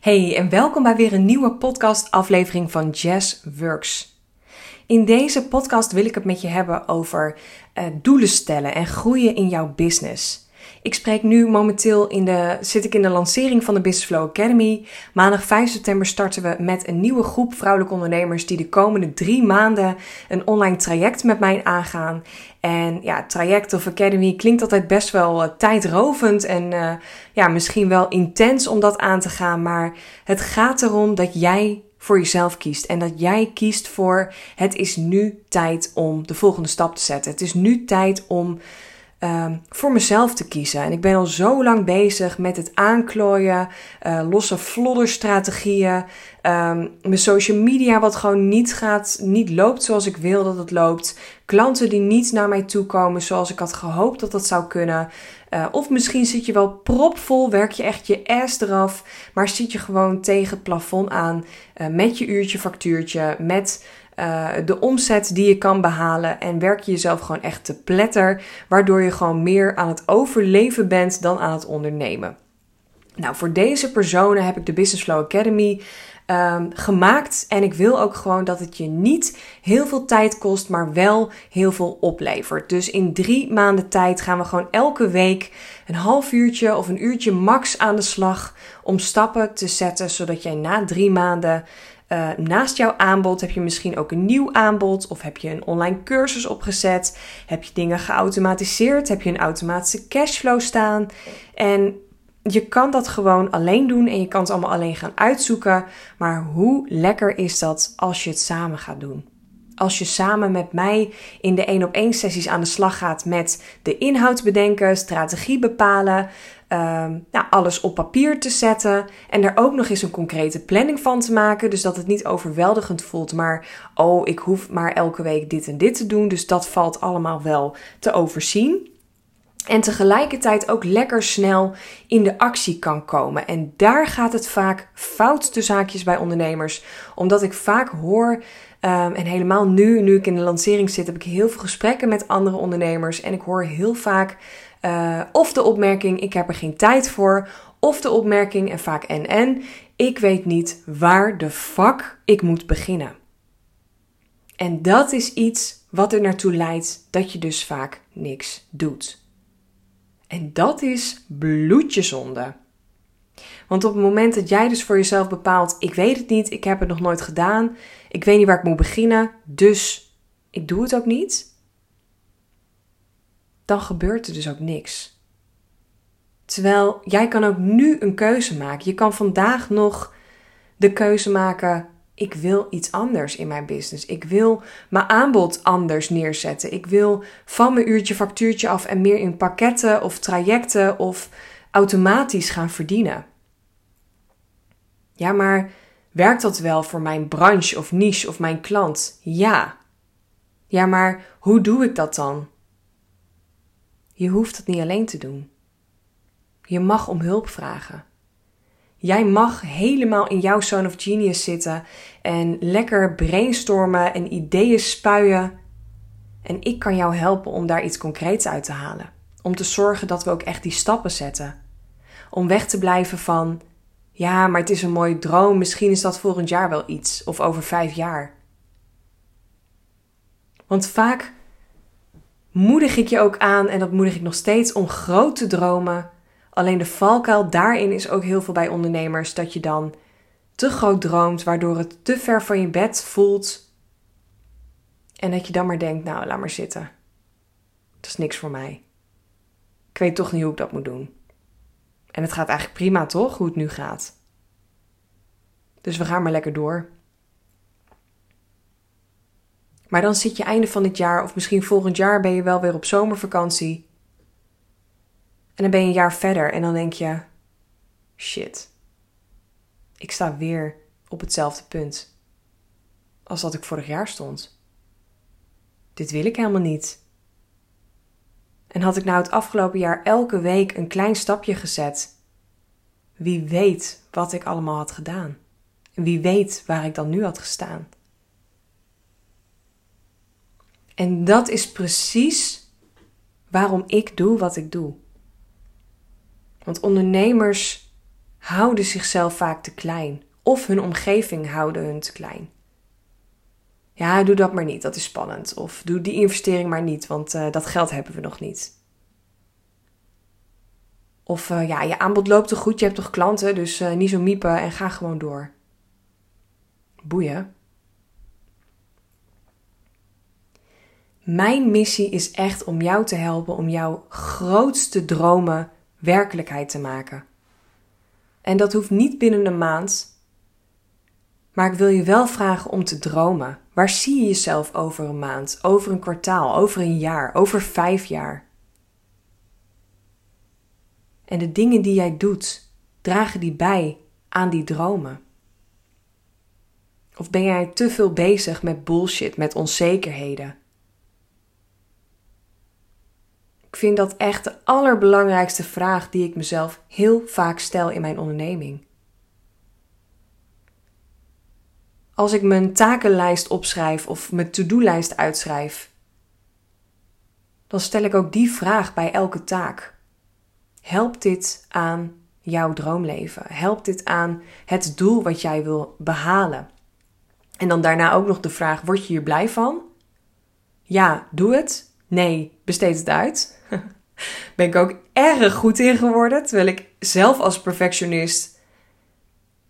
Hey en welkom bij weer een nieuwe podcast-aflevering van Jazz Works. In deze podcast wil ik het met je hebben over uh, doelen stellen en groeien in jouw business. Ik spreek nu momenteel in de, zit ik in de lancering van de Business Flow Academy. Maandag 5 september starten we met een nieuwe groep vrouwelijke ondernemers die de komende drie maanden een online traject met mij aangaan. En ja, traject of academy klinkt altijd best wel uh, tijdrovend en uh, ja, misschien wel intens om dat aan te gaan. Maar het gaat erom dat jij voor jezelf kiest. En dat jij kiest voor het is nu tijd om de volgende stap te zetten. Het is nu tijd om uh, voor mezelf te kiezen. En ik ben al zo lang bezig met het aanklooien, uh, losse flodderstrategieën, um, mijn social media wat gewoon niet gaat, niet loopt zoals ik wil dat het loopt, klanten die niet naar mij toe komen zoals ik had gehoopt dat dat zou kunnen. Uh, of misschien zit je wel propvol, werk je echt je ass eraf, maar zit je gewoon tegen het plafond aan uh, met je uurtje factuurtje, met uh, de omzet die je kan behalen en werk je jezelf gewoon echt te pletter, waardoor je gewoon meer aan het overleven bent dan aan het ondernemen. Nou, voor deze personen heb ik de Business Flow Academy um, gemaakt. En ik wil ook gewoon dat het je niet heel veel tijd kost, maar wel heel veel oplevert. Dus in drie maanden tijd gaan we gewoon elke week een half uurtje of een uurtje max aan de slag om stappen te zetten, zodat jij na drie maanden uh, naast jouw aanbod heb je misschien ook een nieuw aanbod of heb je een online cursus opgezet, heb je dingen geautomatiseerd, heb je een automatische cashflow staan? En je kan dat gewoon alleen doen en je kan het allemaal alleen gaan uitzoeken, maar hoe lekker is dat als je het samen gaat doen? Als je samen met mij in de 1 op 1 sessies aan de slag gaat met de inhoud bedenken, strategie bepalen, um, nou, alles op papier te zetten en er ook nog eens een concrete planning van te maken. Dus dat het niet overweldigend voelt, maar oh, ik hoef maar elke week dit en dit te doen. Dus dat valt allemaal wel te overzien. En tegelijkertijd ook lekker snel in de actie kan komen. En daar gaat het vaak fout de zaakjes bij ondernemers. Omdat ik vaak hoor, um, en helemaal nu, nu ik in de lancering zit, heb ik heel veel gesprekken met andere ondernemers. En ik hoor heel vaak uh, of de opmerking: ik heb er geen tijd voor. Of de opmerking, en vaak en en, ik weet niet waar de fuck ik moet beginnen. En dat is iets wat er naartoe leidt dat je dus vaak niks doet. En dat is bloedjezonde. Want op het moment dat jij dus voor jezelf bepaalt: ik weet het niet, ik heb het nog nooit gedaan, ik weet niet waar ik moet beginnen, dus ik doe het ook niet, dan gebeurt er dus ook niks. Terwijl jij kan ook nu een keuze maken. Je kan vandaag nog de keuze maken: ik wil iets anders in mijn business. Ik wil mijn aanbod anders neerzetten. Ik wil van mijn uurtje factuurtje af en meer in pakketten of trajecten of automatisch gaan verdienen. Ja, maar werkt dat wel voor mijn branche of niche of mijn klant? Ja. Ja, maar hoe doe ik dat dan? Je hoeft het niet alleen te doen. Je mag om hulp vragen. Jij mag helemaal in jouw zone of genius zitten en lekker brainstormen en ideeën spuien. En ik kan jou helpen om daar iets concreets uit te halen. Om te zorgen dat we ook echt die stappen zetten. Om weg te blijven van, ja, maar het is een mooie droom, misschien is dat volgend jaar wel iets of over vijf jaar. Want vaak moedig ik je ook aan, en dat moedig ik nog steeds, om groot te dromen. Alleen de valkuil daarin is ook heel veel bij ondernemers dat je dan te groot droomt, waardoor het te ver van je bed voelt. En dat je dan maar denkt, nou, laat maar zitten. Dat is niks voor mij. Ik weet toch niet hoe ik dat moet doen. En het gaat eigenlijk prima, toch? Hoe het nu gaat. Dus we gaan maar lekker door. Maar dan zit je einde van het jaar of misschien volgend jaar ben je wel weer op zomervakantie. En dan ben je een jaar verder en dan denk je: shit, ik sta weer op hetzelfde punt als dat ik vorig jaar stond. Dit wil ik helemaal niet. En had ik nou het afgelopen jaar elke week een klein stapje gezet, wie weet wat ik allemaal had gedaan. Wie weet waar ik dan nu had gestaan. En dat is precies waarom ik doe wat ik doe. Want ondernemers houden zichzelf vaak te klein. Of hun omgeving houden hun te klein. Ja, doe dat maar niet, dat is spannend. Of doe die investering maar niet, want uh, dat geld hebben we nog niet. Of uh, ja, je aanbod loopt toch goed, je hebt toch klanten, dus uh, niet zo miepen en ga gewoon door. Boeien. Mijn missie is echt om jou te helpen om jouw grootste dromen werkelijkheid te maken. En dat hoeft niet binnen een maand. Maar ik wil je wel vragen om te dromen. Waar zie je jezelf over een maand, over een kwartaal, over een jaar, over vijf jaar? En de dingen die jij doet, dragen die bij aan die dromen? Of ben jij te veel bezig met bullshit, met onzekerheden? Ik vind dat echt de allerbelangrijkste vraag die ik mezelf heel vaak stel in mijn onderneming. Als ik mijn takenlijst opschrijf of mijn to-do-lijst uitschrijf, dan stel ik ook die vraag bij elke taak. Helpt dit aan jouw droomleven? Helpt dit aan het doel wat jij wil behalen? En dan daarna ook nog de vraag: word je hier blij van? Ja, doe het. Nee, besteed het uit. ben ik ook erg goed in geworden. Terwijl ik zelf als perfectionist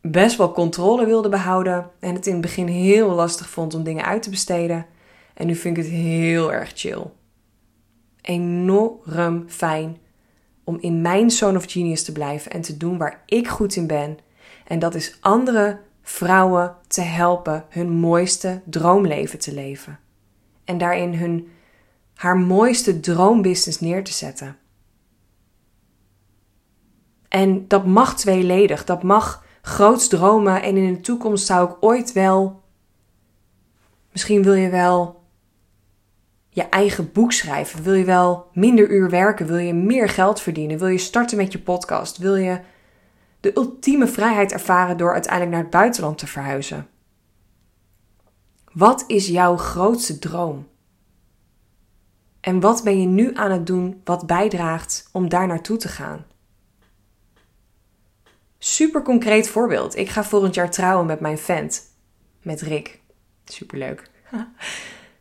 best wel controle wilde behouden. En het in het begin heel lastig vond om dingen uit te besteden. En nu vind ik het heel erg chill. Enorm fijn om in mijn zone of genius te blijven en te doen waar ik goed in ben. En dat is andere vrouwen te helpen hun mooiste droomleven te leven. En daarin hun haar mooiste droombusiness neer te zetten. En dat mag tweeledig, dat mag groots dromen en in de toekomst zou ik ooit wel, misschien wil je wel je eigen boek schrijven, wil je wel minder uur werken, wil je meer geld verdienen, wil je starten met je podcast, wil je de ultieme vrijheid ervaren door uiteindelijk naar het buitenland te verhuizen. Wat is jouw grootste droom? En wat ben je nu aan het doen wat bijdraagt om daar naartoe te gaan? Super concreet voorbeeld. Ik ga volgend jaar trouwen met mijn vent. Met Rick. Superleuk.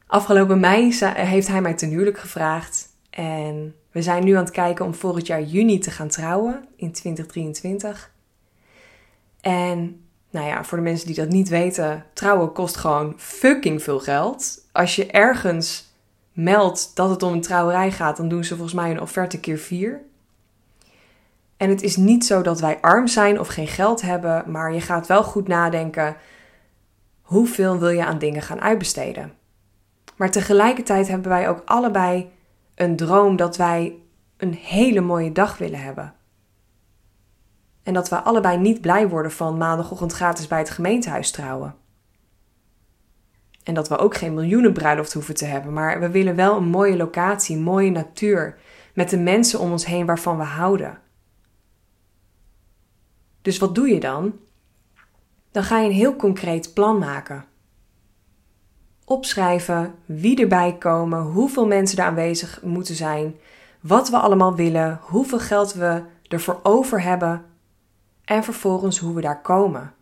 Afgelopen mei heeft hij mij ten huwelijk gevraagd. En we zijn nu aan het kijken om volgend jaar juni te gaan trouwen. In 2023. En nou ja, voor de mensen die dat niet weten. Trouwen kost gewoon fucking veel geld. Als je ergens meldt dat het om een trouwerij gaat, dan doen ze volgens mij een offerte keer vier. En het is niet zo dat wij arm zijn of geen geld hebben, maar je gaat wel goed nadenken: hoeveel wil je aan dingen gaan uitbesteden? Maar tegelijkertijd hebben wij ook allebei een droom dat wij een hele mooie dag willen hebben. En dat we allebei niet blij worden van maandagochtend gratis bij het gemeentehuis trouwen. En dat we ook geen miljoenenbruiloft hoeven te hebben, maar we willen wel een mooie locatie, mooie natuur, met de mensen om ons heen waarvan we houden. Dus wat doe je dan? Dan ga je een heel concreet plan maken. Opschrijven wie erbij komen, hoeveel mensen er aanwezig moeten zijn, wat we allemaal willen, hoeveel geld we ervoor over hebben en vervolgens hoe we daar komen.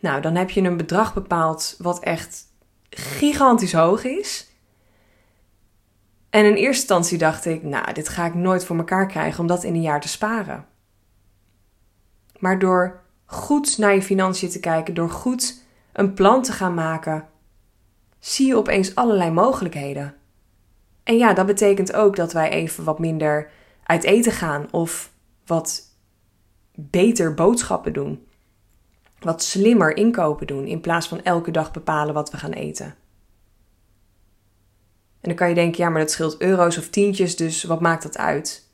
Nou, dan heb je een bedrag bepaald wat echt gigantisch hoog is. En in eerste instantie dacht ik, nou, dit ga ik nooit voor elkaar krijgen om dat in een jaar te sparen. Maar door goed naar je financiën te kijken, door goed een plan te gaan maken, zie je opeens allerlei mogelijkheden. En ja, dat betekent ook dat wij even wat minder uit eten gaan of wat beter boodschappen doen wat slimmer inkopen doen in plaats van elke dag bepalen wat we gaan eten. En dan kan je denken, ja, maar dat scheelt euro's of tientjes, dus wat maakt dat uit?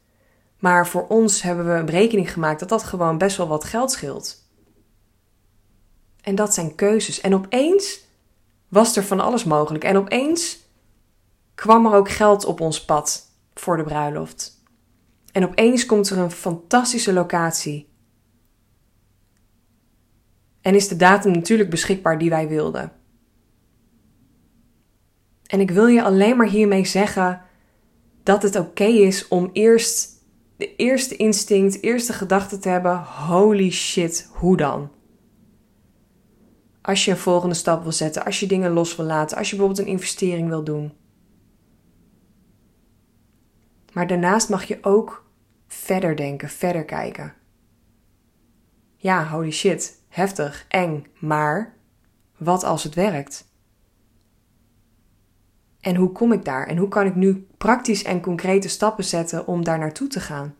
Maar voor ons hebben we een berekening gemaakt dat dat gewoon best wel wat geld scheelt. En dat zijn keuzes. En opeens was er van alles mogelijk. En opeens kwam er ook geld op ons pad voor de bruiloft. En opeens komt er een fantastische locatie en is de datum natuurlijk beschikbaar die wij wilden. En ik wil je alleen maar hiermee zeggen dat het oké is om eerst de eerste instinct, eerste gedachte te hebben: holy shit, hoe dan? Als je een volgende stap wil zetten, als je dingen los wil laten, als je bijvoorbeeld een investering wil doen. Maar daarnaast mag je ook verder denken, verder kijken. Ja, holy shit, heftig, eng, maar wat als het werkt? En hoe kom ik daar? En hoe kan ik nu praktisch en concrete stappen zetten om daar naartoe te gaan?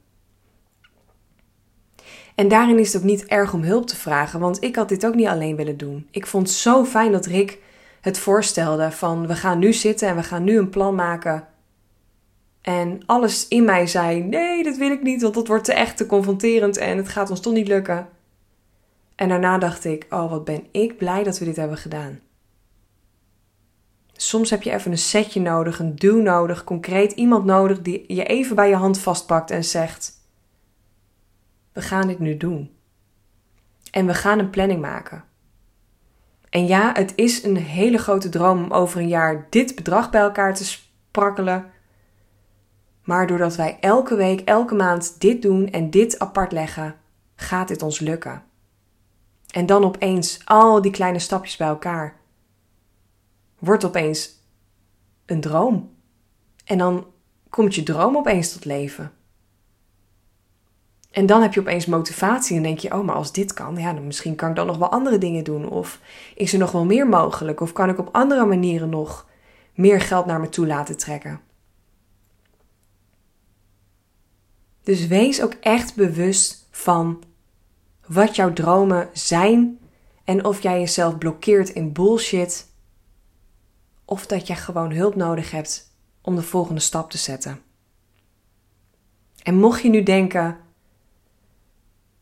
En daarin is het ook niet erg om hulp te vragen, want ik had dit ook niet alleen willen doen. Ik vond het zo fijn dat Rick het voorstelde van we gaan nu zitten en we gaan nu een plan maken. En alles in mij zei: nee, dat wil ik niet, want dat wordt te echt te confronterend en het gaat ons toch niet lukken. En daarna dacht ik: oh, wat ben ik blij dat we dit hebben gedaan. Soms heb je even een setje nodig, een duw nodig, concreet iemand nodig die je even bij je hand vastpakt en zegt: We gaan dit nu doen. En we gaan een planning maken. En ja, het is een hele grote droom om over een jaar dit bedrag bij elkaar te sprakkelen. Maar doordat wij elke week, elke maand dit doen en dit apart leggen, gaat dit ons lukken. En dan opeens al die kleine stapjes bij elkaar wordt opeens een droom. En dan komt je droom opeens tot leven. En dan heb je opeens motivatie en denk je: oh, maar als dit kan, ja, dan misschien kan ik dan nog wel andere dingen doen. Of is er nog wel meer mogelijk? Of kan ik op andere manieren nog meer geld naar me toe laten trekken? Dus wees ook echt bewust van wat jouw dromen zijn en of jij jezelf blokkeert in bullshit of dat je gewoon hulp nodig hebt om de volgende stap te zetten. En mocht je nu denken: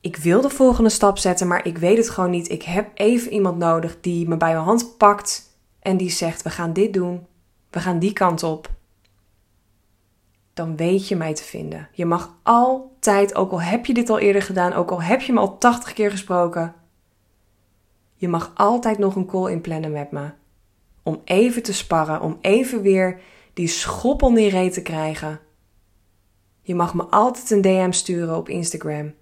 ik wil de volgende stap zetten, maar ik weet het gewoon niet. Ik heb even iemand nodig die me bij mijn hand pakt en die zegt: we gaan dit doen, we gaan die kant op. Dan weet je mij te vinden. Je mag altijd, ook al heb je dit al eerder gedaan, ook al heb je me al 80 keer gesproken, je mag altijd nog een call inplannen met me om even te sparren, om even weer die schop reet te krijgen. Je mag me altijd een DM sturen op Instagram.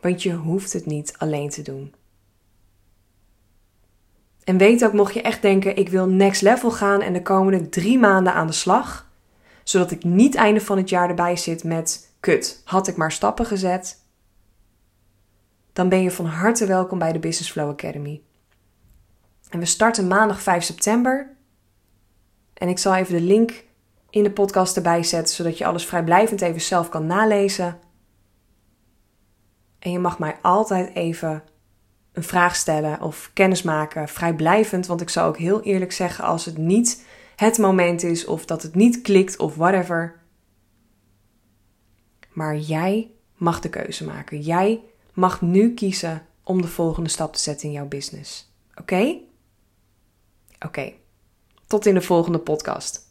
Want je hoeft het niet alleen te doen. En weet ook, mocht je echt denken: ik wil next level gaan en de komende drie maanden aan de slag, zodat ik niet einde van het jaar erbij zit met: kut, had ik maar stappen gezet. Dan ben je van harte welkom bij de Business Flow Academy. En we starten maandag 5 september. En ik zal even de link in de podcast erbij zetten, zodat je alles vrijblijvend even zelf kan nalezen. En je mag mij altijd even een vraag stellen of kennis maken, vrijblijvend. Want ik zal ook heel eerlijk zeggen als het niet het moment is of dat het niet klikt of whatever. Maar jij mag de keuze maken. Jij mag nu kiezen om de volgende stap te zetten in jouw business. Oké? Oké, tot in de volgende podcast.